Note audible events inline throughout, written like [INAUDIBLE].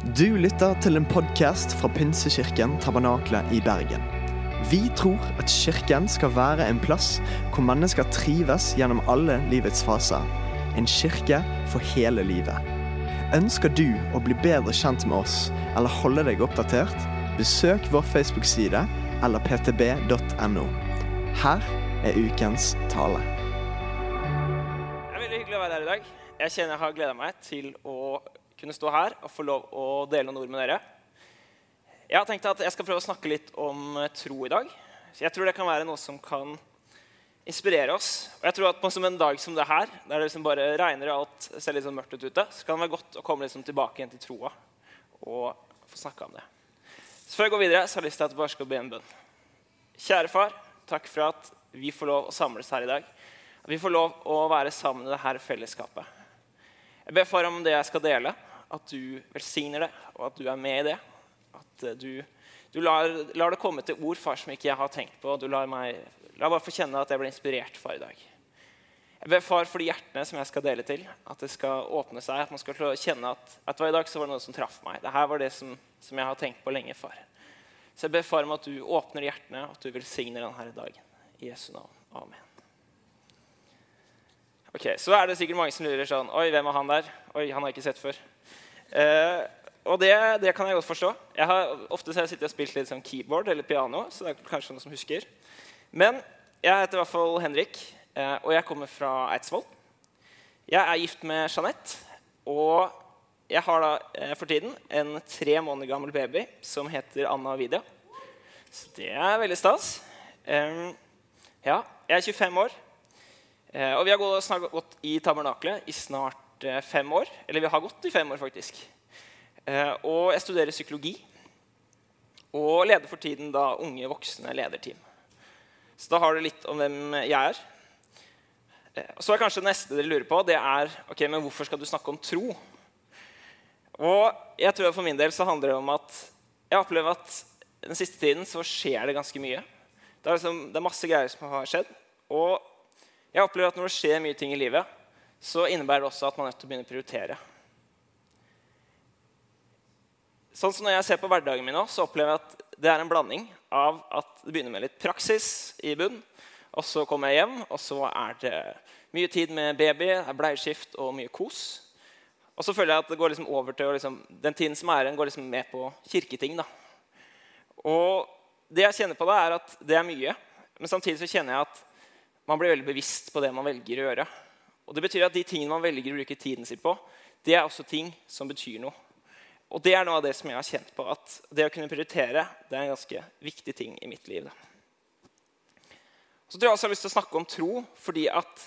Du lytter til en podkast fra Pinsekirken Tabernakle i Bergen. Vi tror at kirken skal være en plass hvor mennesker trives gjennom alle livets faser. En kirke for hele livet. Ønsker du å bli bedre kjent med oss eller holde deg oppdatert? Besøk vår Facebook-side eller ptb.no. Her er ukens tale. Det er veldig hyggelig å være her i dag. Jeg kjenner jeg har gleda meg til å kunne stå her og få lov å dele noen ord med dere. Jeg har tenkt at jeg skal prøve å snakke litt om eh, tro i dag. Jeg tror det kan være noe som kan inspirere oss. Og jeg tror at på en dag som det her, der det liksom bare regner og alt ser litt sånn mørkt ut ute, så kan det være godt å komme liksom tilbake igjen til troa og få snakke om det. Så Før jeg går videre, så har jeg lyst til at jeg bare skal be en bønn. Kjære far, takk for at vi får lov å samles her i dag. At vi får lov å være sammen i dette fellesskapet. Jeg ber far om det jeg skal dele, at du velsigner det, og at du er med i det. At eh, du, du lar, lar, det komme til ord far, som ikke jeg har tenkt på. Du lar meg la bare få kjenne at jeg ble inspirert far i dag. Jeg ber far for de hjertene som jeg skal dele til, at det skal åpne seg. At man skal kjenne at, at i dag så var det noe som traff meg. Det her var det som, som, jeg har tenkt på lenge, far. Så jeg ber far om at du åpner hjertene, og at du velsigner denne dagen. I Jesu navn. Amen. Ok, Så er det sikkert mange som lurer sånn Oi, hvem er han der? Oi, han har jeg ikke sett før. Eh, og det, det, kan jeg godt forstå. Jeg har ofte jeg sittet og spilt litt som keyboard eller piano. så det er kanskje noen som husker. Men jeg heter i hvert fall Henrik, eh, og jeg kommer fra Eidsvoll. Jeg er gift med Jeanette, og jeg har da eh, for tiden en tre måneder gammel baby som heter Anna Vidia. Så det er veldig stas. Ja, jeg er 25 år. Eh, og vi har gått, gått i tabernaklet i snart eh, fem år. Eller vi har gått i fem år, faktisk. Eh, og jeg studerer psykologi. Og leder for tiden da unge voksne lederteam. Så da har du litt om hvem jeg er. Og så er kanskje det neste dere lurer på, det er ok, men hvorfor skal du snakke om tro. Og jeg tror For min del så handler det om at jeg opplever at den siste tiden så skjer det ganske mye. Det er, liksom, det er masse greier som har skjedd. Og jeg opplever at Når det skjer mye ting i livet, så innebærer det også at man er nødt til å begynne å prioritere. Sånn som Når jeg ser på hverdagen min nå, så opplever jeg at det er en blanding av at det begynner med litt praksis i bunn, og så kommer jeg hjem, og så er det mye tid med baby, bleieskift og mye kos. Og så føler jeg at det går liksom over til liksom, den tiden som er igjen, går liksom med på kirketing. da. Og det jeg kjenner på da, er at det er mye. Men samtidig så kjenner jeg at man blir veldig bevisst på det man velger å gjøre. Og det betyr at De tingene man velger å bruke tiden sin på, det er også ting som betyr noe. Og det er noe av det som jeg har kjent på, at det å kunne prioritere det er en ganske viktig ting i mitt liv. Så tror jeg også jeg har lyst til å snakke om tro, fordi at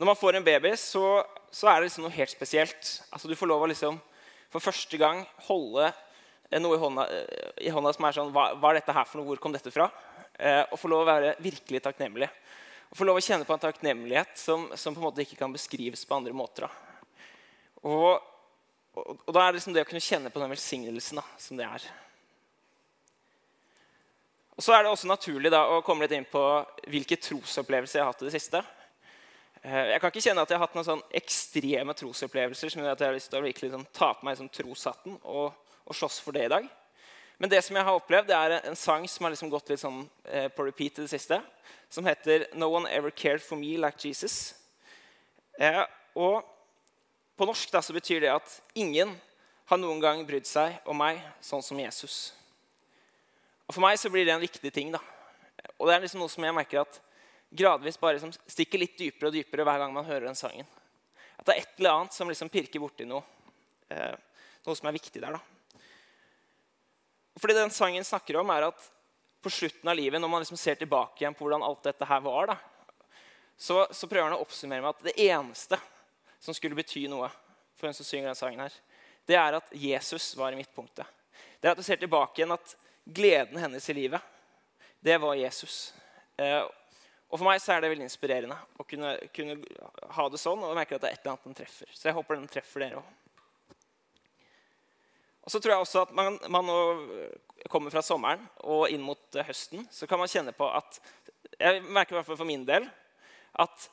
når man får en baby, så, så er det liksom noe helt spesielt. Altså Du får lov å liksom, for første gang holde noe i hånda, i hånda som er sånn hva, hva, er dette her for noe? Hvor kom dette fra? Eh, og få lov å være virkelig takknemlig. Å få lov å kjenne på en takknemlighet som, som, på en måte ikke kan beskrives på andre måter. Og, og, og, da er det liksom det å kunne kjenne på den velsignelsen da, som det er. Og Så er det også naturlig da, å komme litt inn på hvilke trosopplevelser jeg har hatt i det siste. Eh, jeg kan ikke kjenne at jeg har hatt noen sånn ekstreme trosopplevelser som gjør at jeg har lyst til å virkelig sånn, ta på meg sånn troshatten og, og slåss for det i dag. Men det som jeg har opplevd, det er en sang som har liksom gått litt sånn, eh, på repeat i det siste, som heter 'No One Ever Cared For Me Like Jesus'. Eh, og på norsk da, så betyr det at ingen har noen gang brydd seg om meg sånn som Jesus. Og For meg så blir det en viktig ting. da. Og det er liksom noe som jeg merker at gradvis bare liksom stikker litt dypere og dypere hver gang man hører den sangen. At det er et eller annet som liksom pirker borti noe. Eh, noe som er viktig der. da. Fordi den sangen snakker om, er at på slutten av livet, når man liksom ser tilbake igjen på hvordan alt dette her var, da, så, så, prøver han å oppsummere med at det eneste som skulle bety noe for hun som synger den sangen, her, det er at Jesus var i midtpunktet. Det er at du ser tilbake igjen at gleden hennes i livet, det var Jesus. Eh, og For meg så er det veldig inspirerende å kunne, kunne ha det sånn og merke at det er et eller annet den treffer. Så jeg håper den treffer dere òg. Og så tror jeg også at man, man nå kommer fra sommeren og inn mot høsten, så kan man kjenne på at Jeg merker i hvert fall for min del at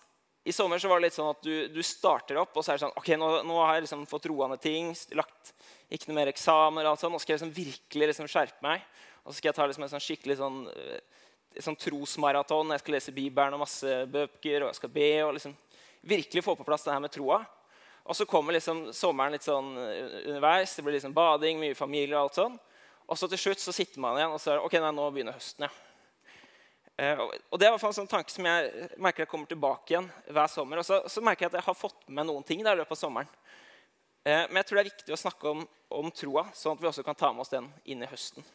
I sommer så var det litt sånn at du, du starter opp, og så er det sånn ok, nå, nå har jeg liksom fått roende ting. lagt Ikke noe mer eksamener. og alt sånt, Nå skal jeg liksom virkelig liksom skjerpe meg. Og så skal jeg ta liksom en sånn skikkelig sånn, eh, sånn trosmaraton. Jeg skal lese Bibelen og masse bøker, og jeg skal be. og liksom virkelig få på plass det her med troa. Og så kommer liksom sommeren litt sånn eh, underveis. Det blir liksom bading, mye familie og alt sånn. Og så til slutt så sitter man igjen og så er det, ok, nei, nå begynner høsten. ja. Eh, og Det er en sånn tanke som jeg merker jeg kommer tilbake igjen hver sommer. Og så, så merker jeg at jeg har fått med noen ting der i løpet av sommeren. Eh, men jeg tror det er viktig å snakke om, om troa, sånn at vi også kan ta med oss den inn i høsten.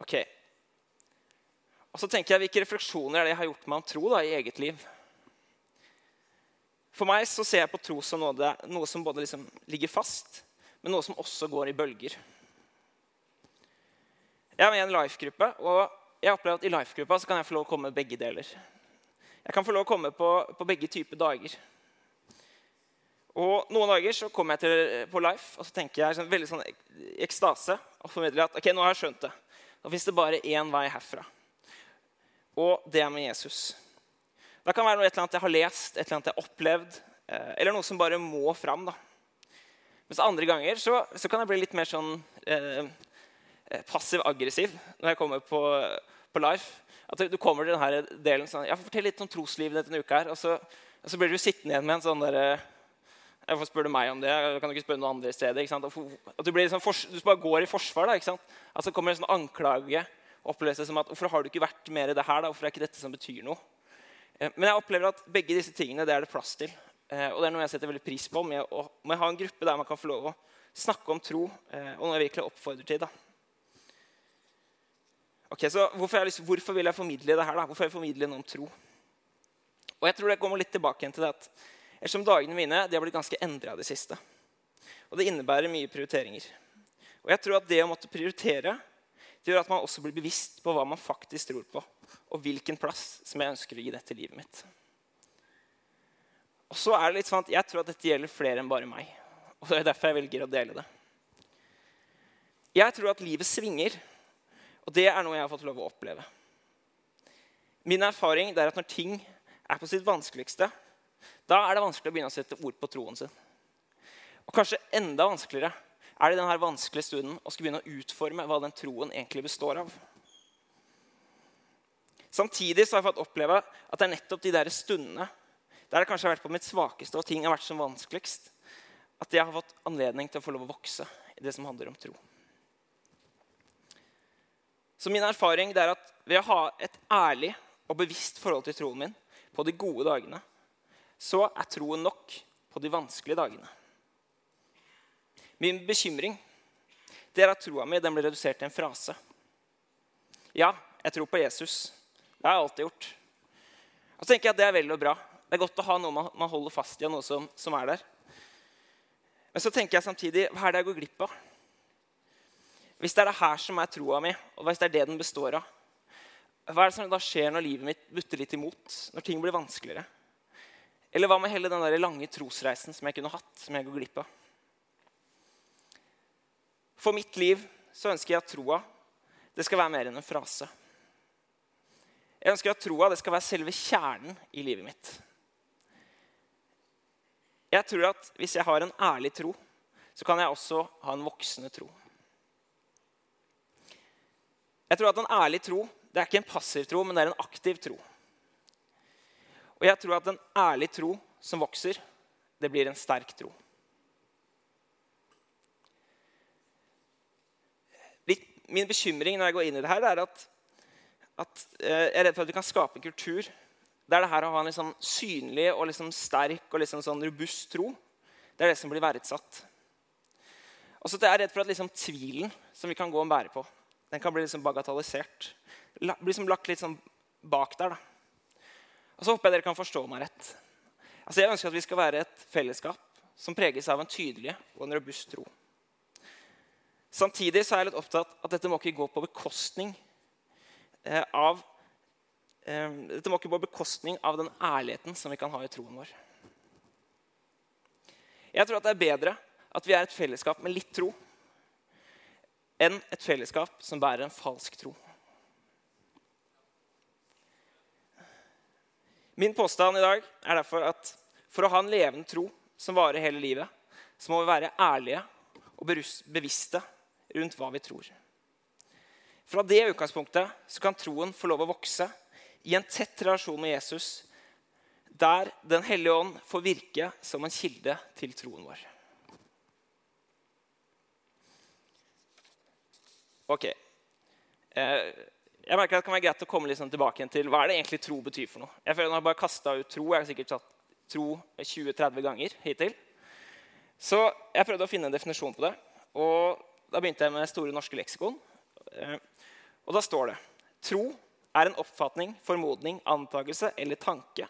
Ok. Og så tenker jeg, Hvilke refleksjoner er det jeg har gjort meg om tro da, i eget liv? For meg så ser jeg på tro som noe, noe som både liksom ligger fast, men noe som også går i bølger. Jeg er med i en life-gruppe, og jeg opplever at i life-gruppa kan jeg få lov å komme begge deler. Jeg kan få lov å komme på, på begge typer dager. Og Noen dager så kommer jeg til, på Life og så tenker jeg sånn, veldig sånn ekstase og formidler at ok, nå har jeg skjønt det. Nå fins det bare én vei herfra. Og det er med Jesus. Det kan være noe et eller annet jeg har lest, et eller annet jeg har opplevd, eh, eller noe som bare må fram. da. Mens andre ganger så, så kan jeg bli litt mer sånn eh, Eh, passiv-aggressiv når jeg kommer på, på Life. At du kommer til denne delen sånn, ja, Fortell litt om troslivet denne uka. her, og så, og så, blir du sittende igjen med en sånn derre Hvorfor spør du meg om det? Jeg kan du ikke spørre noen andre steder. Ikke sant? At du, liksom, du, bare går i forsvar. da, ikke sant? At så kommer en sånn anklage oppleves som at hvorfor har du ikke vært mer i det her? da? Hvorfor er ikke dette som betyr noe? Eh, men jeg opplever at begge disse tingene det er det plass til. Eh, og det er noe jeg setter veldig pris på med å, med å ha en gruppe der man kan få lov å snakke om tro. Og noe jeg virkelig oppfordrer til. da. Ok, så hvorfor, jeg, hvorfor, vil jeg formidle det her? da? Hvorfor vil jeg formidle noe om tro? Og jeg tror det kommer litt tilbake igjen til det at ettersom dagene mine de har blitt ganske endra det siste. Og det innebærer mye prioriteringer. Og jeg tror at det å måtte prioritere det gjør at man også blir bevisst på hva man faktisk tror på, og hvilken plass som jeg ønsker å gi dette livet mitt. Og så er det litt sånn at Jeg tror at dette gjelder flere enn bare meg. Og det er derfor jeg velger å dele det. Jeg tror at livet svinger og det er noe jeg har fått lov å oppleve. Min erfaring er at når ting er på sitt vanskeligste, da er det vanskelig å begynne å sette ord på troen sin. Og kanskje enda vanskeligere er det i denne vanskelige stunden å skulle begynne å utforme hva den troen egentlig består av. Samtidig så har jeg fått oppleve at det er nettopp de der stundene der det kanskje har vært på mitt svakeste og ting har vært som vanskeligst, at jeg har fått anledning til å få lov å vokse i det som handler om tro. Så min erfaring er at ved å ha et ærlig og bevisst forhold til troen min på de gode dagene, så er troen nok på de vanskelige dagene. Min bekymring det er at troa mi blir redusert til en frase. Ja, jeg tror på Jesus. Det har jeg alltid gjort. Og så tenker jeg at Det er vel og bra. Det er godt å ha noe man, man holder fast i, og noe som, som er der. Men så tenker jeg samtidig hva er det jeg går glipp av? Hvis det er det her som er troa mi, og hvis det er det den består av, hva er det som da skjer når livet mitt butter litt imot? Når ting blir vanskeligere? Eller hva med hele den der lange trosreisen som jeg kunne hatt, som jeg går glipp av? For mitt liv så ønsker jeg at troa det skal være mer enn en frase. Jeg ønsker at troa skal være selve kjernen i livet mitt. Jeg tror at hvis jeg har en ærlig tro, så kan jeg også ha en voksende tro. Jeg tror at En ærlig tro det er ikke en passiv tro, men det er en aktiv tro. Og jeg tror at en ærlig tro som vokser, det blir en sterk tro. Min bekymring når jeg går inn i det her, er at, at eh, jeg er redd for at vi kan skape en kultur der det her å ha en liksom synlig og liksom sterk og liksom sånn robust tro, det er det som blir verdsatt. Og så er jeg redd for at liksom tvilen som vi kan gå og bære på, den kan bli liksom bagatellisert. Bli liksom lagt litt sånn bak der. da. Og så håper jeg dere kan forstå meg rett. Altså Jeg ønsker at vi skal være et fellesskap som preges av en tydelig og en robust tro. Samtidig så er jeg litt opptatt at dette må ikke gå på bekostning eh, av eh, dette må ikke på bekostning av den ærligheten som vi kan ha i troen vår. Jeg tror at det er bedre at vi er et fellesskap med litt tro enn et fellesskap som bærer en falsk tro. Min påstand i dag er derfor at for å ha en levende tro som varer hele livet, så må vi være ærlige og bevisste rundt hva vi tror. Fra det utgangspunktet så kan troen få lov å vokse i en tett relasjon med Jesus, der Den hellige ånd får virke som en kilde til troen vår. Ok. Eh, jeg merker at Det kan være greit å komme sånn tilbake til hva er det egentlig tro betyr. for noe. Jeg føler at har jeg bare kasta ut tro. Jeg har sikkert satt tro 20-30 ganger hittil. Så jeg prøvde å finne en definisjon på det. Og Da begynte jeg med Store norske leksikon. Og Da står det tro er en oppfatning, formodning, antakelse eller tanke.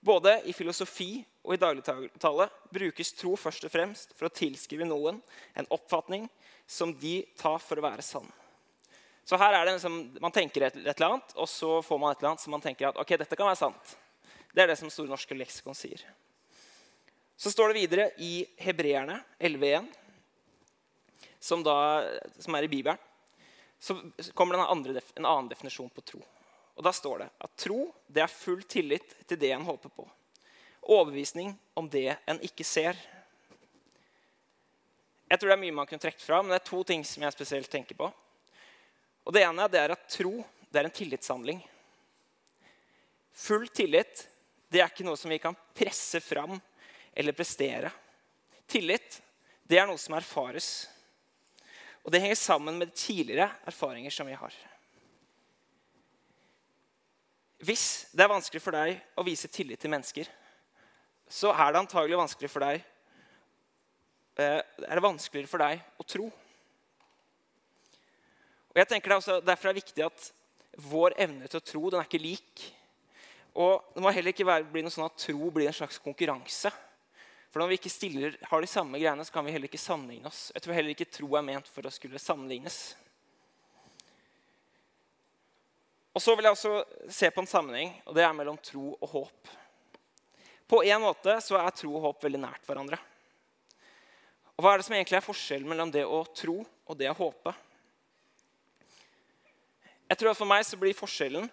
Både i filosofi og i dagligtale brukes tro først og fremst for å tilskrive noen en oppfatning som de tar for å være sann. Så her er det liksom, Man tenker et, et, eller annet, og så får man et eller annet som man tenker at ok, dette kan være sant. Det er det som Store norske leksikon sier. Så står det videre i Hebreerne 11.1, som, som er i Bibelen så kommer det en, andre, en, annen definisjon på tro. Og Da står det at tro det er full tillit til det en håper på. Overbevisning om det en ikke ser. Jeg tror det er mye man kunne trekke fra, men det er to ting som jeg spesielt tenker på. Og Det ene det er at tro det er en tillitshandling. Full tillit det er ikke noe som vi kan presse fram eller prestere. Tillit det er noe som erfares. Og det henger sammen med tidligere erfaringer som vi har. Hvis det er vanskelig for deg å vise tillit til mennesker, så er det antagelig vanskelig for deg eh, er det vanskeligere for deg å tro. Og jeg tenker det også, Derfor er det viktig at vår evne til å tro den er ikke lik. Og Det må heller ikke være, bli noe sånn at tro blir en slags konkurranse. For når vi ikke stiller, har de samme greiene, så kan vi heller ikke sammenligne oss. Jeg tror heller ikke tro er ment for å skulle sammenlignes. Og så vil jeg også se på en sammenheng, og det er mellom tro og håp. På en måte så er tro og håp veldig nært hverandre. Og Hva er det som egentlig er forskjellen mellom det å tro og det å håpe? Jeg tror at For meg så blir forskjellen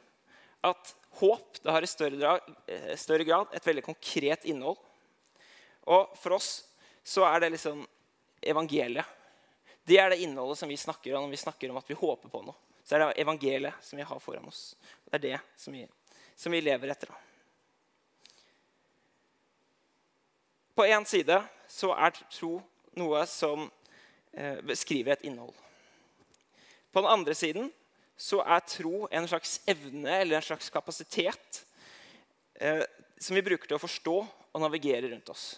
at håp det har i større eh, større grad et veldig konkret innhold og for oss så er det liksom evangeliet. Det er det innholdet som vi snakker om når vi snakker om at vi håper på noe. Så er det evangeliet som vi har foran oss. Det er det som vi, som vi lever etter. På én side så er tro noe som eh, beskriver et innhold. På den andre siden så er tro en slags evne eller en slags kapasitet eh, som vi bruker til å forstå og navigere rundt oss.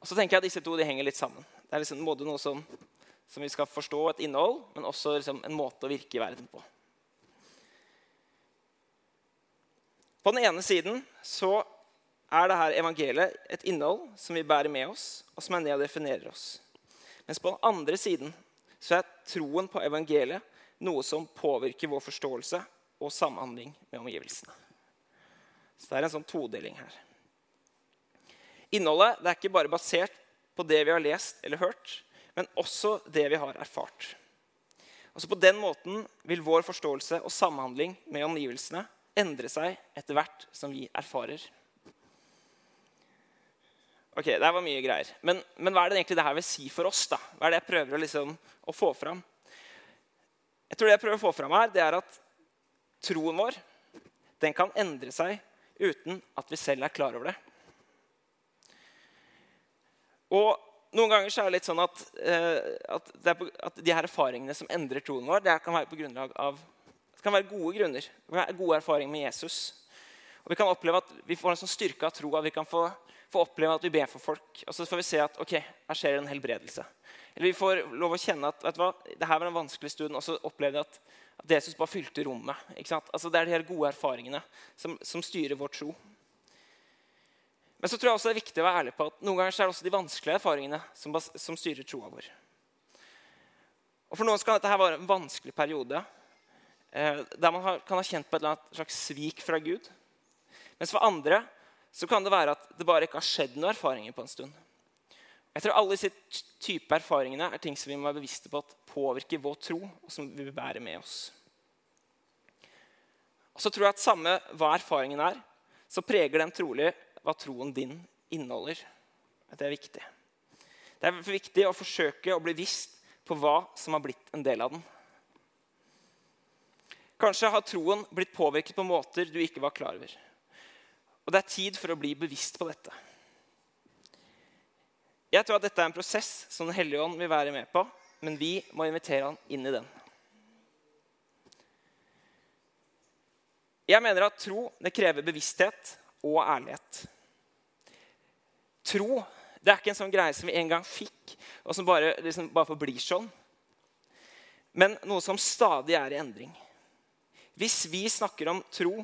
Og så tenker jeg at Disse to de henger litt sammen. Det er liksom både noe som, som vi skal forstå et innhold, men også liksom en måte å virke i verden på. På den ene siden så er det her evangeliet et innhold som vi bærer med oss, og som er ned og definerer oss. Mens på den andre siden så er troen på evangeliet noe som påvirker vår forståelse og samhandling med omgivelsene. Så det er en sånn todeling her. Innholdet er ikke bare basert på det vi har lest eller hørt, men også det vi har erfart. Også På den måten vil vår forståelse og samhandling med omgivelsene endre seg etter hvert som vi erfarer. Ok, Det var mye greier. Men, men, hva er det egentlig det her vil si for oss? da? Hva er det jeg prøver å, liksom, å få fram? Jeg tror det jeg prøver å få fram her, det er at troen vår den kan endre seg uten at vi selv er klar over det. Og noen ganger så er det litt sånn at, eh, at, på, at de her erfaringene som endrer troen vår, det kan være på grunnlag av det kan være gode grunner. Det kan være gode erfaringer med Jesus. Og Vi kan oppleve at vi får en sånn styrke av tro. At vi kan få, få, oppleve at vi ber for folk. Og så får vi se at ok, her skjer en helbredelse. Eller vi får lov å kjenne at vet du hva, det her var en vanskelig stund, og så opplever vi at, at Jesus bare fylte rommet. Altså Det er de her gode erfaringene som, som styrer vår tro. Men så tror jeg også det er viktig å være ærlig på at noen ganger er det også de vanskelige erfaringene som, som styrer troa vår. Og For noen skal dette her være en vanskelig periode eh, der man har, kan ha kjent på et eller annet slags svik fra Gud. Mens for andre så kan det være at det bare ikke har skjedd noen erfaringer på en stund. Jeg tror alle disse type erfaringene er ting som vi må være bevisste på at påvirker vår tro, og som vi vil bære med oss. Og Så tror jeg at samme hva erfaringen er, så preger den trolig hva troen din inneholder. Det er viktig. Det er viktig å forsøke å bli visst på hva som har blitt en del av den. Kanskje har troen blitt påvirket på måter du ikke var klar over. Og det er tid for å bli bevisst på dette. Jeg tror at dette er en prosess som Den hellige ånd vil være med på, men vi må invitere han inn i den. Jeg mener at tro det krever bevissthet og ærlighet. Tro det er ikke en sånn greie som vi en gang fikk, og som bare, liksom, bare forblir sånn. Men noe som stadig er i endring. Hvis vi snakker om tro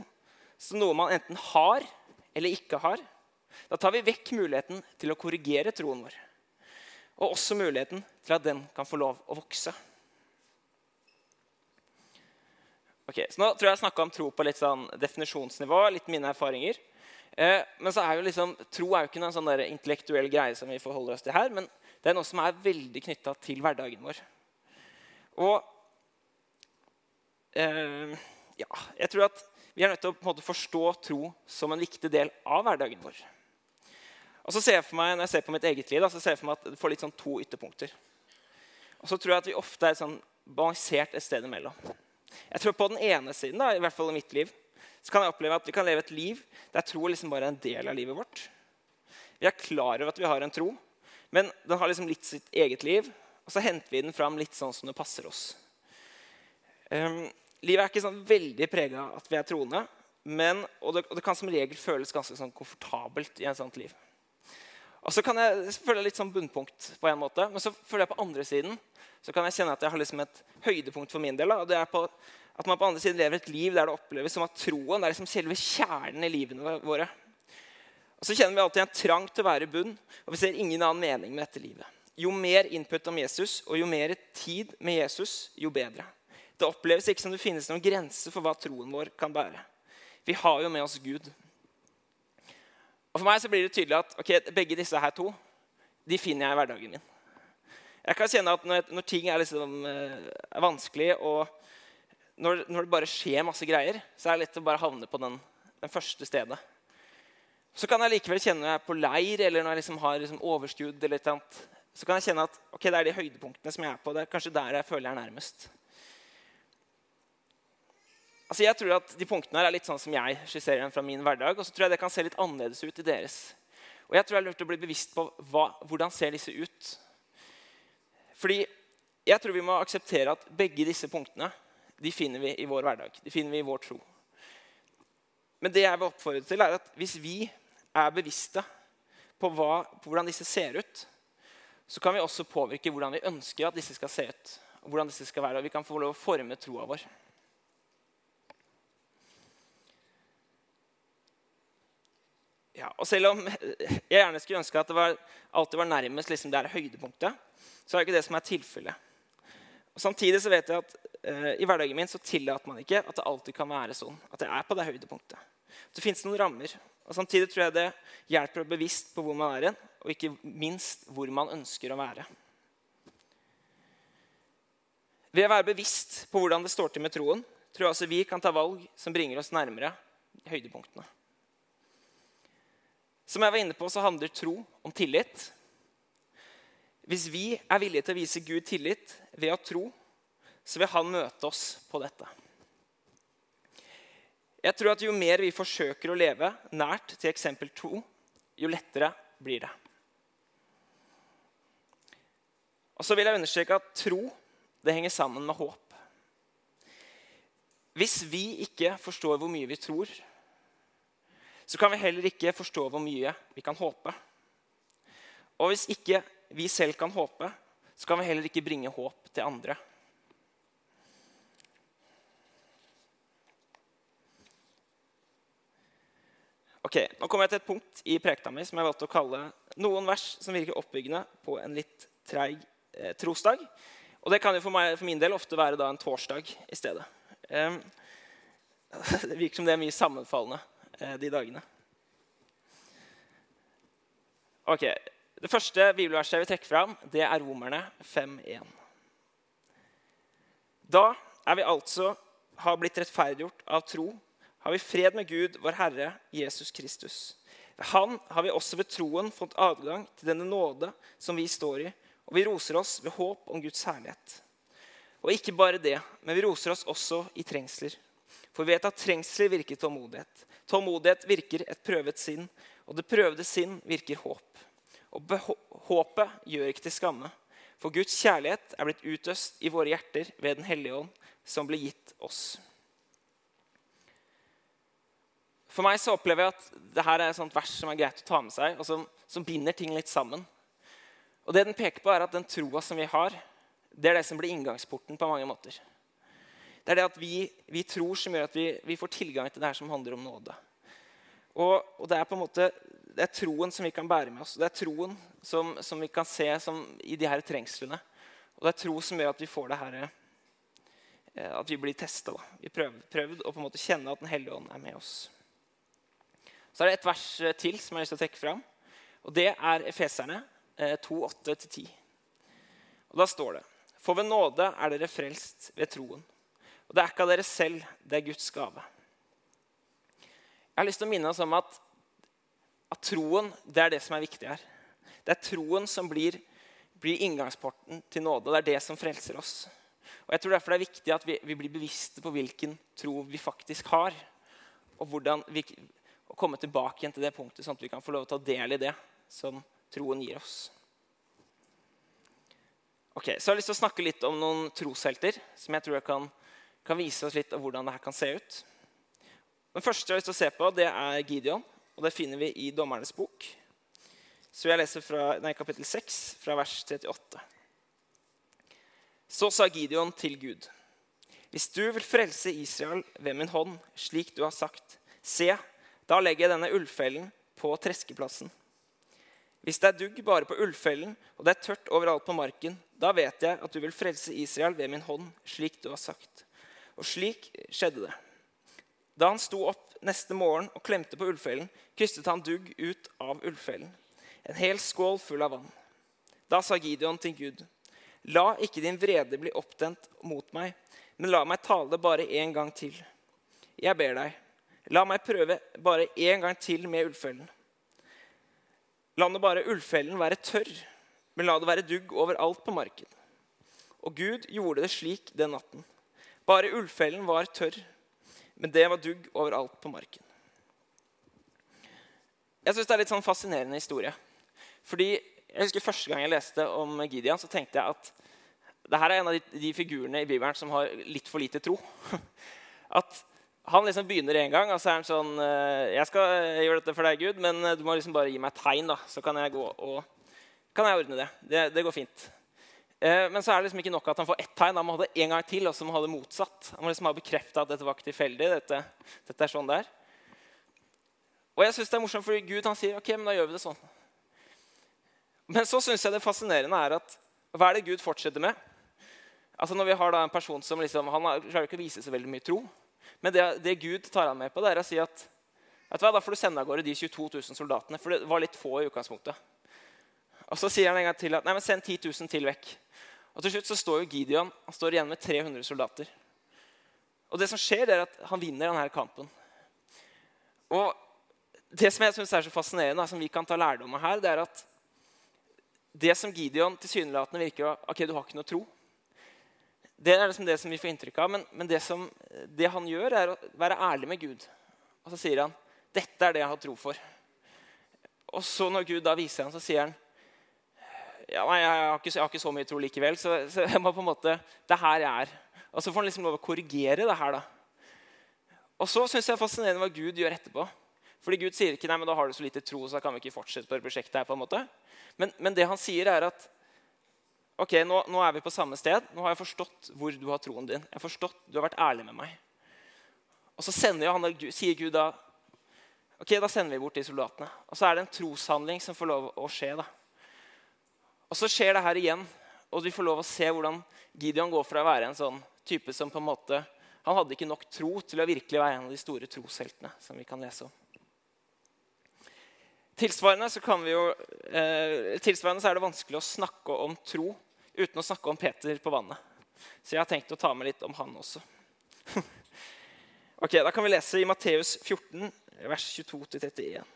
som noe man enten har eller ikke har, da tar vi vekk muligheten til å korrigere troen vår. Og også muligheten til at den kan få lov å vokse. Ok, så Nå tror jeg jeg snakka om tro på litt sånn definisjonsnivå, litt mine erfaringer. Eh, men så er jo liksom, tro er jo ikke noen sånn der intellektuell greie som vi forholder oss til her, men det er noe som er veldig knytta til hverdagen vår. Og eh, ja, jeg tror at vi er nødt til å måte, forstå tro som en viktig del av hverdagen vår. Og så ser jeg for meg, Når jeg ser på mitt eget liv, da, så ser jeg for meg at det får litt sånn to ytterpunkter. Og så tror jeg at vi ofte er sånn balansert et sted imellom. Jeg tror På den ene siden da, i hvert fall i mitt liv, så kan jeg oppleve at vi kan leve et liv der tro liksom bare er en del av livet vårt. Vi er klar over at vi har en tro, men den har liksom litt sitt eget liv. Og så henter vi den fram litt sånn som det passer oss. Um, livet er ikke sånn veldig prega av at vi er troende, men, og, det, og, det, kan som regel føles ganske sånn komfortabelt i et sånt liv. Og så kan jeg føle litt sånn bunnpunkt på en måte, men så føler jeg på andre siden så kan jeg kjenne at jeg har liksom et høydepunkt for min del. og det er på at man på andre siden lever et liv der det oppleves som at troen er liksom selve kjernen i livene våre. Og så kjenner vi alltid en trang til å være bunn, og vi ser ingen annen mening med dette livet. Jo mer input om Jesus og jo mer tid med Jesus, jo bedre. Det oppleves ikke som det finnes noen grenser for hva troen vår kan bære. Vi har jo med oss Gud. Og For meg så blir det tydelig at okay, begge disse her to de finner jeg i hverdagen min. Jeg kan kjenne at når, når ting er, liksom, eh, vanskelig og når, når, det bare skjer masse greier, så er det lett å bare havne på den, den første stedet. Så kan jeg likevel kjenne når jeg er på leir eller når jeg liksom har liksom overskudd, eller et annet, så kan jeg kjenne at ok, det er de høydepunktene som jeg er på. Det er kanskje der jeg føler jeg er nærmest. Altså jeg tror at De punktene her er litt sånn som jeg skisserer dem fra min hverdag. Og så tror jeg det kan se litt annerledes ut i deres. Og jeg tror jeg er lurt å bli bevisst på hva, hvordan ser disse ut. Fordi jeg tror vi må akseptere at begge disse punktene de finner vi i vår hverdag. De finner vi i vår tro. Men det jeg vil oppfordre til, er at hvis vi er bevisste på, hva, på hvordan disse ser ut, så kan vi også påvirke hvordan vi ønsker at disse skal se ut. og hvordan disse skal være, og Vi kan få lov å forme troa vår. Ja, og Selv om jeg gjerne skulle ønske at det var, alltid var nærmest liksom det høydepunktet, så er det ikke det som er tilfellet. Og Samtidig så vet jeg at uh, i hverdagen min så tillater man ikke at det alltid kan være sånn. At det er på det høydepunktet. Det fins noen rammer. Og Samtidig tror jeg det hjelper å bevisst på hvor man er hen, og ikke minst hvor man ønsker å være. Ved å være bevisst på hvordan det står til med troen, tror jeg altså vi kan ta valg som bringer oss nærmere høydepunktene. Som jeg var inne på, så handler tro om tillit. Hvis vi er villige til å vise Gud tillit ved å tro, så vil han møte oss på dette. Jeg tror at Jo mer vi forsøker å leve nært til eksempel tro, jo lettere blir det. Og så vil jeg understreke at tro det henger sammen med håp. Hvis vi ikke forstår hvor mye vi tror, så kan vi heller ikke forstå hvor mye vi kan håpe. Og hvis ikke vi selv kan håpe, så kan vi heller ikke bringe håp til andre. Ok, Nå kommer jeg til et punkt i prekta mi som jeg valgte å kalle noen vers som virker oppbyggende på en litt treig eh, trosdag. Og det kan jo for, meg, for, min del ofte være da en torsdag i stedet. Eh, [LAUGHS] det virker som det er mye sammenfallende eh, de dagene. Ok, det første bibelverset jeg vil trekke fram, det er Romerne 5.1. Da er vi altså har blitt rettferdiggjort av tro har vi fred med Gud, vår Herre Jesus Kristus. Ved Han har vi også ved troen fått adgang til denne nåde som vi står i, og vi roser oss ved håp om Guds herlighet. Og ikke bare det, men vi roser oss også i trengsler. For vi vet at trengsler virker tålmodighet. Tålmodighet virker et prøvet sinn, og det prøvde sinn virker håp. Og håpet gjør ikke til skamme, for Guds kjærlighet er blitt utøst i våre hjerter ved Den hellige ånd, som ble gitt oss. For meg så opplever jeg at dette er et vers som er greit å ta med seg, og som, som binder ting litt sammen. Og det den peker på, er at den troa som vi har, det er det som blir inngangsporten på mange måter. Det er det at vi, vi tror som gjør at vi, vi, får tilgang til det her som handler om nåde. Og, og, det er på en måte, det er troen som vi kan bære med oss. Det er troen som, som vi kan se som, i de her trengslene. Og det er tro som gjør at vi får det her eh, At vi blir testa. Vi prøvd, prøvd å på en måte kjenne at Den hellige ånd er med oss. Så er det et vers eh, til som jeg har lyst til å trekke fram. Og det er Efeserne 2, eh, 8-10. Og Da står det For ved nåde er dere frelst ved troen. Og det er ikke av dere selv, det er Guds gave. Jeg har lyst til å minne oss om at, at troen det er det som er viktig her. Det er troen som blir, blir inngangsporten til nåde. Det er det som frelser oss. Og jeg tror Derfor det er viktig at vi, vi blir bevisste på hvilken tro vi faktisk har. Og hvordan vi, og komme tilbake igjen til det punktet, sånn at vi kan få lov til å ta del i det som troen gir oss. Ok, Så jeg har lyst til å snakke litt om noen troshelter som jeg tror jeg kan, kan vise oss litt av hvordan det kan se ut. Den første jeg har lyst til å se på, det er Gideon. Og Det finner vi i Dommernes bok. Så jeg leser fra nei, kapittel 6, fra vers 38. Så sa Gideon til Gud.: Hvis du vil frelse Israel ved min hånd, slik du har sagt, se, da legger jeg denne ullfellen på treskeplassen. Hvis det er dugg bare på ullfellen, og det er tørt overalt på marken, da vet jeg at du vil frelse Israel ved min hånd, slik du har sagt. Og slik skjedde det. Da han sto opp neste morgen og klemte på ullfellen, krystet han dugg ut av ullfellen. En hel skål full av vann. Da sa Gideon til Gud.: La ikke din vrede bli opptent mot meg, men la meg tale bare én gang til. Jeg ber deg, La meg prøve bare én gang til med ullfellen. La nå bare ullfellen være tørr, men la det være dugg overalt på marken. Og Gud gjorde det slik den natten. Bare ullfellen var tørr, men det var dugg overalt på marken. Jeg synes Det er litt sånn fascinerende historie. Fordi jeg husker Første gang jeg leste om Gideon, så tenkte jeg at det her er en av de, de figurene i Bibelen som har litt for lite tro. [LAUGHS] At han liksom begynner en gang, og så er han sånn eh, 'Jeg skal gjøre dette for deg, Gud, men eh, du må liksom bare gi meg tegn, da, så kan jeg gå og kan jeg ordne det. Det, det går fint.' Eh, men så er det liksom ikke nok at han får ett tegn. Han må ha det en gang til, og så må ha det motsatt. Han må liksom ha bekrefta at dette var ikke tilfeldig. Dette, dette er sånn det er. Og jeg synes det er morsomt, fordi Gud han sier ok, men da gjør vi det sånn. Men så syns jeg det fascinerende er at hva er det Gud fortsetter med? Altså Når vi har da en person som liksom, han klarer ikke å vise så veldig mye tro. Men det, det, Gud tar han med på, det er å si at vet du hva, da får du sende av gårde de 22 000 soldatene. For det var litt få i utgangspunktet. Og så sier han en gang til at nei, men send 10 000 til vekk. Og til slutt så står jo Gideon han står igjen med 300 soldater. Og det som skjer, er at han vinner denne kampen. Og det som jeg synes er så fascinerende, som vi kan ta lærdom av her, det er at det som Gideon tilsynelatende virker ok, du har ikke noe tro. Det er liksom det som vi får inntrykk av. Men, men det, som, det, han gjør, er å være ærlig med Gud. Og så sier han dette er det jeg har tro for. Og så når Gud da viser ham, så sier han ja, nei, jeg har, ikke, jeg har ikke så mye tro likevel. Så, så, jeg må på en måte, det er her jeg er. Og så får han liksom lov å korrigere det her. da. Og så syns jeg det er fascinerende hva Gud gjør etterpå. Fordi Gud sier ikke nei, men da har du så lite tro, så da kan vi ikke fortsette på det prosjektet. her på en måte. Men, men det han sier, er at ok, nå, nå, er vi på samme sted. Nå har jeg forstått hvor du har troen din. Jeg har forstått, Du har vært ærlig med meg. Og så han, sier Gud da ok, da sender vi bort de soldatene. Og så er det en troshandling som får lov å skje. da. Og så skjer det her igjen, og vi får lov å se hvordan Gideon går fra å være en sånn type som på en måte, Han hadde ikke nok tro til å virkelig være en av de store trosheltene som vi kan lese om. Tilsvarende så, jo, eh, tilsvarende så er det vanskelig å snakke om tro uten å snakke om Peter på vannet. Så jeg har tenkt å ta med litt om han også. [LAUGHS] Ok, Da kan vi lese i Matteus 14, vers 22-31.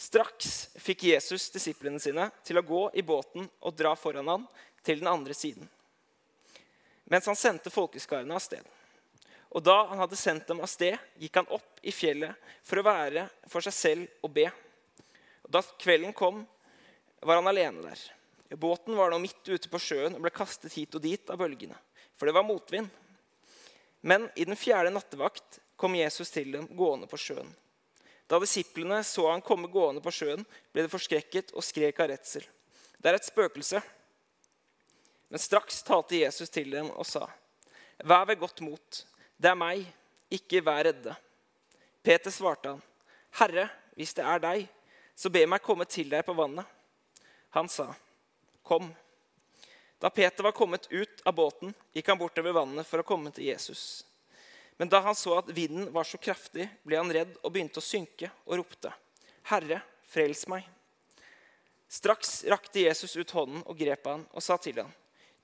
Straks fikk Jesus disiplene sine til å gå i båten og dra foran han til den andre siden, mens han sendte folkeskarene av sted. Og da han hadde sendt dem av sted, gikk han opp i fjellet for å være for seg selv og be. Og da kvelden kom, var han alene der. Båten var nå midt ute på sjøen og ble kastet hit og dit av bølgene, for det var motvind. Men i den fjerde nattevakt kom Jesus til dem gående på sjøen. Da disiplene så han komme gående på sjøen, ble de forskrekket og skrek av redsel. Det er et spøkelse. Men straks talte Jesus til dem og sa, Vær ved godt mot. Det er meg. Ikke vær redde. Peter svarte han, Herre, hvis det er deg, så be meg komme til deg på vannet. Han sa, Kom. Da Peter var kommet ut av båten, gikk han bortover vannet for å komme til Jesus. Men da han så at vinden var så kraftig, ble han redd og begynte å synke og ropte, 'Herre, frels meg.' Straks rakte Jesus ut hånden og grep han og sa til ham,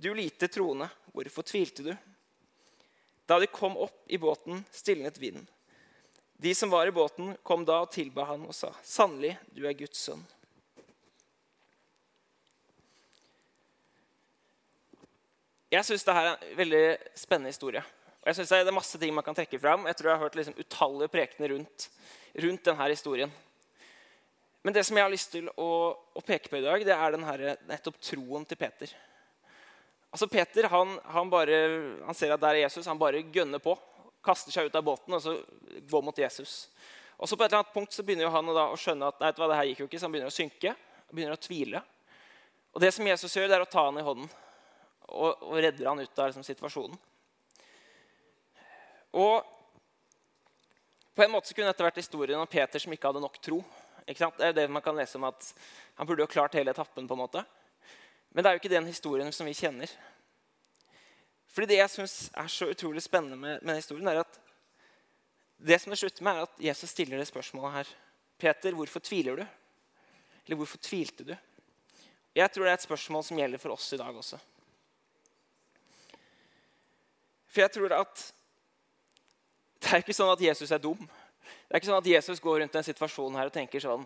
'Du lite troende, hvorfor tvilte du?' Da de kom opp i båten, stilnet vinden. De som var i båten, kom da og tilba han og sa, 'Sannelig, du er Guds sønn.' Jeg syns dette er en veldig spennende historie. Og jeg synes Det er masse ting man kan trekke fram. Jeg tror jeg har hørt liksom utallige prekener rundt, rundt denne historien. Men det som jeg har lyst til å, å peke på i dag, det er den nettopp troen til Peter. Altså Peter han, han, bare, han ser at der er Jesus. Han bare gønner på. Kaster seg ut av båten og så går mot Jesus. Og så på et eller annet punkt så begynner han å skjønne at nei, hva, det her gikk jo ikke, så han begynner å synke. begynner å tvile. Og det som Jesus gjør, det er å ta han i hånden og, og redder han ut av liksom, situasjonen. Og på en måte så kunne dette vært historien om Peter som ikke hadde nok tro. Ikke det er det man kan lese om at Han burde jo klart hele etappen. på en måte. Men det er jo ikke den historien som vi kjenner. Fordi Det jeg syns er så utrolig spennende med, med historien, er at det som det slutter med, er at Jesus stiller det spørsmålet her. Peter, hvorfor tviler du? Eller hvorfor tvilte du? Jeg tror det er et spørsmål som gjelder for oss i dag også. For jeg tror at det er ikke sånn at Jesus er dum. Det er ikke sånn at Jesus går rundt den situasjonen her og tenker sånn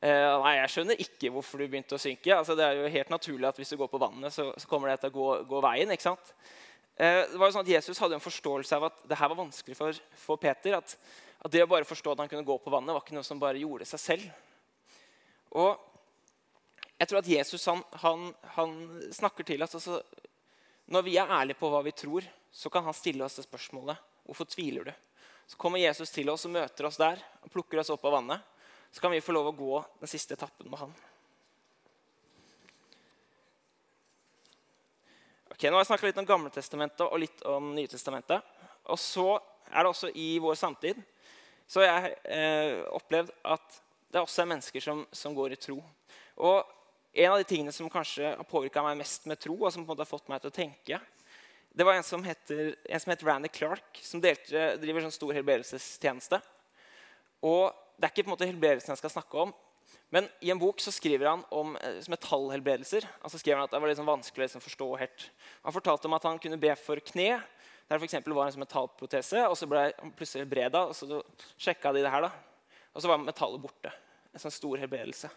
eh, Nei, jeg skjønner ikke hvorfor du begynte å synke. Altså, det er jo helt naturlig at hvis du går på vannet, så, så kommer det til å gå, gå veien. ikke sant? Eh, det var jo sånn at Jesus hadde en forståelse av at det her var vanskelig for, for Peter. At, at, det å bare forstå at han kunne gå på vannet, var ikke noe som bare gjorde seg selv. Og jeg tror at Jesus han, han, han snakker til oss altså, Når vi er ærlige på hva vi tror, så kan han stille oss det spørsmålet hvorfor tviler du. Så kommer Jesus til oss og møter oss der og plukker oss opp av vannet. Så kan vi få lov å gå den siste etappen med han. Ok, Nå har jeg snakka litt om Gamletestamentet og litt om Nytestamentet. Og så er det også i vår samtid så har jeg eh, opplevd at det også er mennesker som, som, går i tro. Og en av de tingene som kanskje har påvirka meg mest med tro, og som på en måte har fått meg til å tenke, det var en som heter, en som heter Randy Clark, som delte, driver sånn stor helbredelsestjeneste. Og Det er ikke på en måte helbredelsen jeg skal snakke om, men i en bok så skriver han om eh, metallhelbredelser. Altså skriver han at Det var liksom vanskelig å liksom forstå helt. Han fortalte om at han kunne be for kne. Der for var en sånn metallprotese, og så ble han plutselig helbreda. Og så sjekka de det her, da. Og så var metallet borte. En sånn stor helbredelse.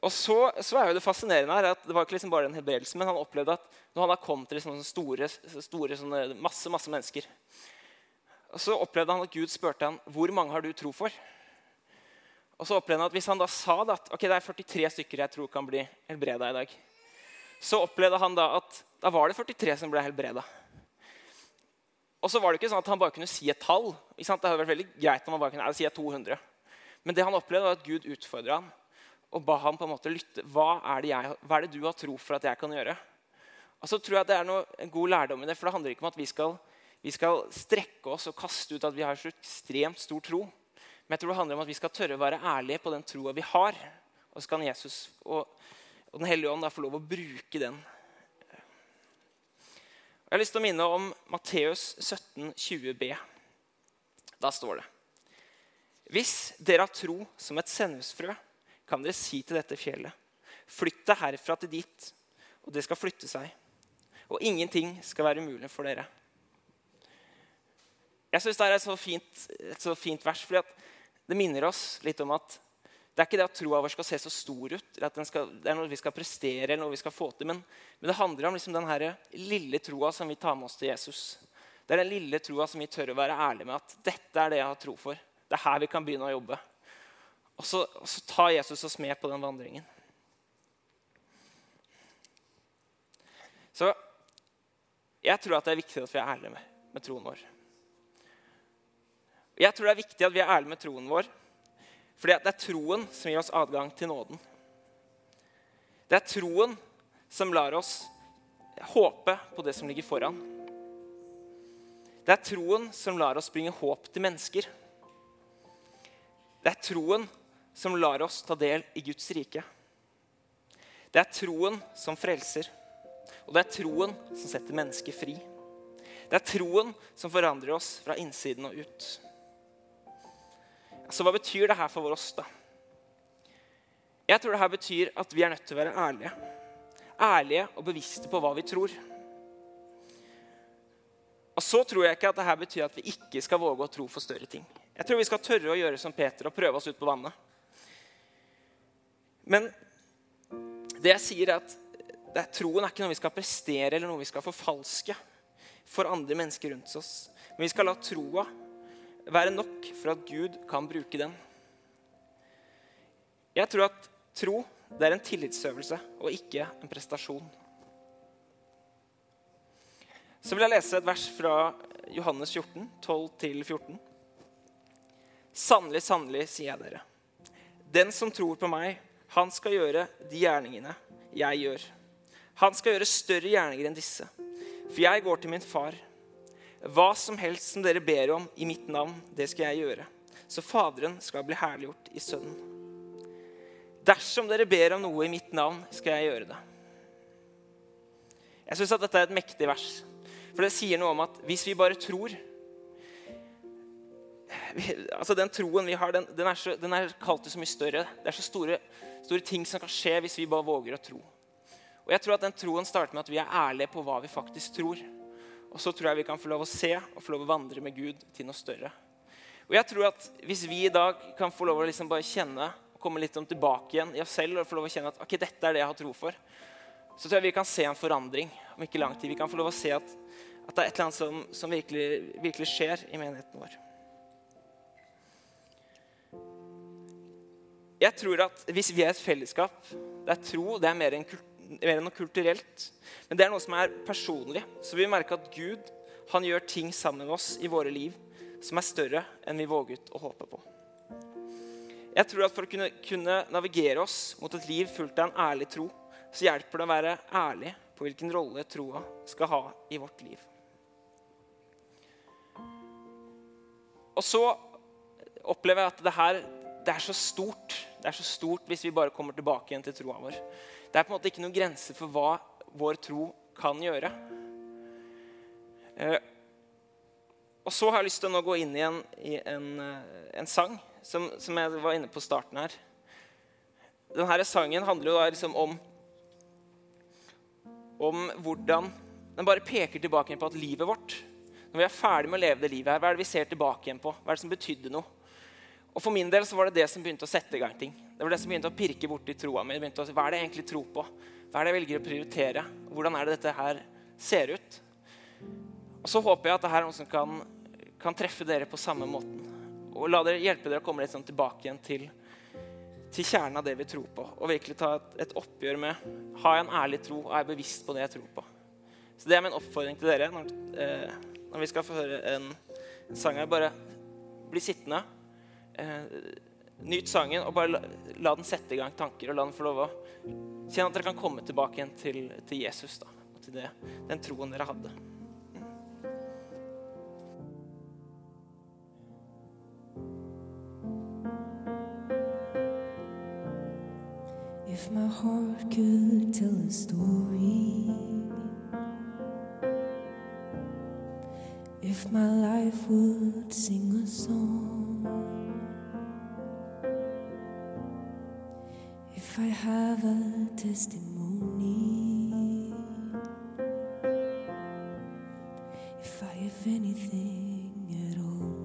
Og så, så, er jo Det fascinerende her at det var ikke liksom bare en helbredelse, men han opplevde at når han har kommet til sånne store, store sånne masse, masse mennesker, så opplevde han at Gud spurte han, hvor mange har du tro for. Og så opplevde han at Hvis han da sa da, at ok, det er 43 stykker jeg tror kan bli helbreda i dag, så opplevde han da at da var det 43 som ble helbreda. Og så var det ikke sånn at han bare kunne si et tall. Det hadde vært veldig greit om han bare kunne si 200. Men det han opplevde var at Gud utfordra han og ba ham på en måte lytte. Hva er, det jeg, hva er det du har tro for at jeg kan gjøre? Og så tror jeg Det er noe, en god lærdom i det. For det handler ikke om at vi skal, vi skal strekke oss og kaste ut at vi har så ekstremt stor tro. Men jeg tror det handler om at vi skal tørre å være ærlige på den troa vi har. Og så kan Jesus og, og Den hellige ånd da få lov å bruke den. Jeg har lyst til å minne om Matteus 17, 20b. Da står det Hvis dere har tro som et sennepsfrø, kan dere si til dette fjellet, flytt deg herfra til dit, og det skal flytte seg. Og ingenting skal være umulig for dere. Jeg syns det er et så, fint, et så fint vers, fordi det minner oss litt om at det er ikke det at troa vår skal se så stor ut, eller at skal, det er noe vi skal prestere eller noe vi skal få til, men, men det handler om liksom den lille troa som vi tar med oss til Jesus. Det er den lille troa som vi tør å være ærlige med at dette er det jeg har tro for. Det er her vi kan begynne å jobbe. Og så, og så tar Jesus oss med på den vandringen. Så jeg tror at det er viktig at vi er ærlige med, med troen vår. Jeg tror det er viktig at vi er ærlige med troen vår, fordi det er troen som gir oss adgang til nåden. Det er troen som lar oss håpe på det som ligger foran. Det er troen som lar oss bringe håp til mennesker. Det er troen som lar oss ta del i Guds rike. Det er troen som frelser, og det er troen som setter mennesket fri. Det er troen som forandrer oss fra innsiden og ut. Så hva betyr det her for oss, da? Jeg tror det her betyr at vi er nødt til å være ærlige. Ærlige og bevisste på hva vi tror. Og så tror jeg ikke at det her betyr at vi ikke skal våge å tro for større ting. Jeg tror vi skal tørre å gjøre som Peter og prøve oss ut på vannet. Men det jeg sier, er at er, troen er ikke noe vi skal prestere eller noe vi skal forfalske for andre mennesker rundt oss. Men vi skal la troa være nok for at Gud kan bruke den. Jeg tror at tro det er en tillitsøvelse og ikke en prestasjon. Så vil jeg lese et vers fra Johannes 14, 12-14. Sannelig, sannelig, sier jeg dere. Den som tror på meg, han skal gjøre de gjerningene jeg gjør. Han skal gjøre større gjerninger enn disse, for jeg går til min far. Hva som helst som dere ber om i mitt navn, det skal jeg gjøre. Så Faderen skal bli herliggjort i Sønnen. Dersom dere ber om noe i mitt navn, skal jeg gjøre det. Jeg syns dette er et mektig vers. For det sier noe om at hvis vi bare tror altså Den troen vi har, den, den, er, så, den er kalt til så mye større. Det er så store, store ting som kan skje hvis vi bare våger å tro. Og jeg tror at Den troen starter med at vi er ærlige på hva vi faktisk tror. Og så tror jeg vi kan få lov å se og få lov å vandre med Gud til noe større. Og jeg tror at Hvis vi i dag kan få lov å liksom bare kjenne og komme litt tilbake igjen i oss selv og få lov å kjenne at ok, dette er det jeg har tro for, så tror jeg vi kan se en forandring om ikke lang tid. Vi kan få lov å se at, at det er et eller annet som, som virkelig, virkelig skjer i menigheten vår. Jeg tror at Hvis vi er et fellesskap det er tro, det er mer enn, mer enn noe kulturelt, men det er noe som er personlig, så vi merker at Gud han gjør ting sammen med oss i våre liv som er større enn vi våget å håpe på. Jeg tror at For å kunne, kunne navigere oss mot et liv fullt av en ærlig tro, så hjelper det å være ærlig på hvilken rolle troa skal ha i vårt liv. Og så opplever jeg at det her det er så stort. Det er så stort hvis vi bare kommer tilbake igjen til troa vår. Det er på en måte ikke noen grenser for hva vår tro kan gjøre. Eh, og så har jeg lyst til å nå gå inn igjen i en, eh, en sang som, som, jeg var inne på starten her. Denne sangen handler jo da liksom om om hvordan Den bare peker tilbake på at livet vårt Når vi er ferdig med å leve det livet her, hva er det vi ser tilbake igjen på? Hva er det som betydde noe? Og For min del så var det det som begynte å sette i gang ting. Det var det som begynte å pirke borti troa mi. Begynte å, hva er det jeg egentlig tror på? Hva er det jeg velger å prioritere? Hvordan er det dette her ser ut? Og Så håper jeg at det her er noe som kan, kan treffe dere på samme måten. Og la dere hjelpe dere å komme litt sånn tilbake igjen til, til kjernen av det vi tror på. Og virkelig ta et, et oppgjør med Har jeg en ærlig tro, og er jeg bevisst på det jeg tror på? Så det er min oppfordring til dere når, eh, når vi skal få høre en, en sang her. Bare bli sittende eh, Nyt sangen og bare la, la, den sette i gang tanker. Og la den få lov å kjenne at dere kan komme tilbake igjen til, til Jesus. Da, og til det, den troen dere hadde. If my heart could tell a story If my life would sing a song If I have a testimony, if I have anything at all,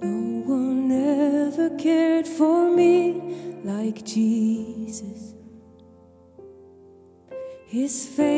no one ever cared for me like Jesus. His faith.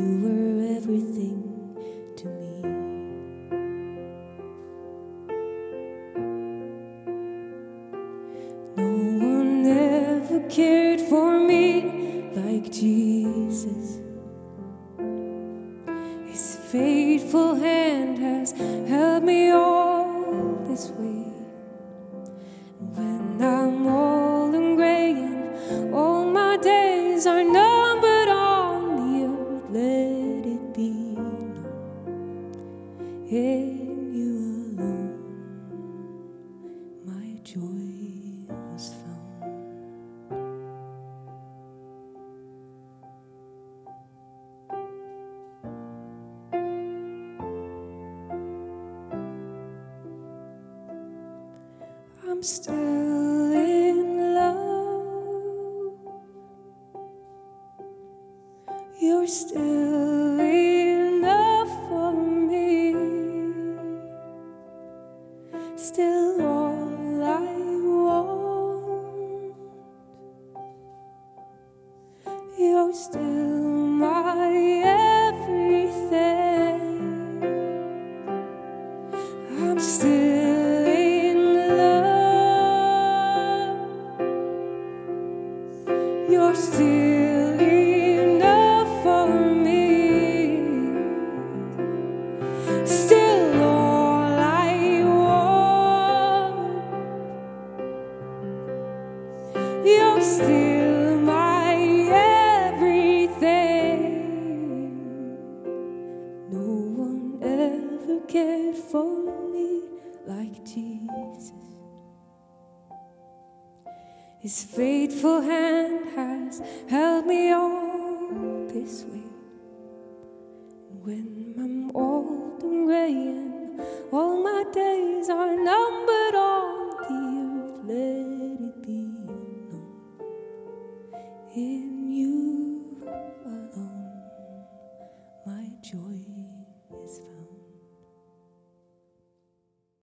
You were everything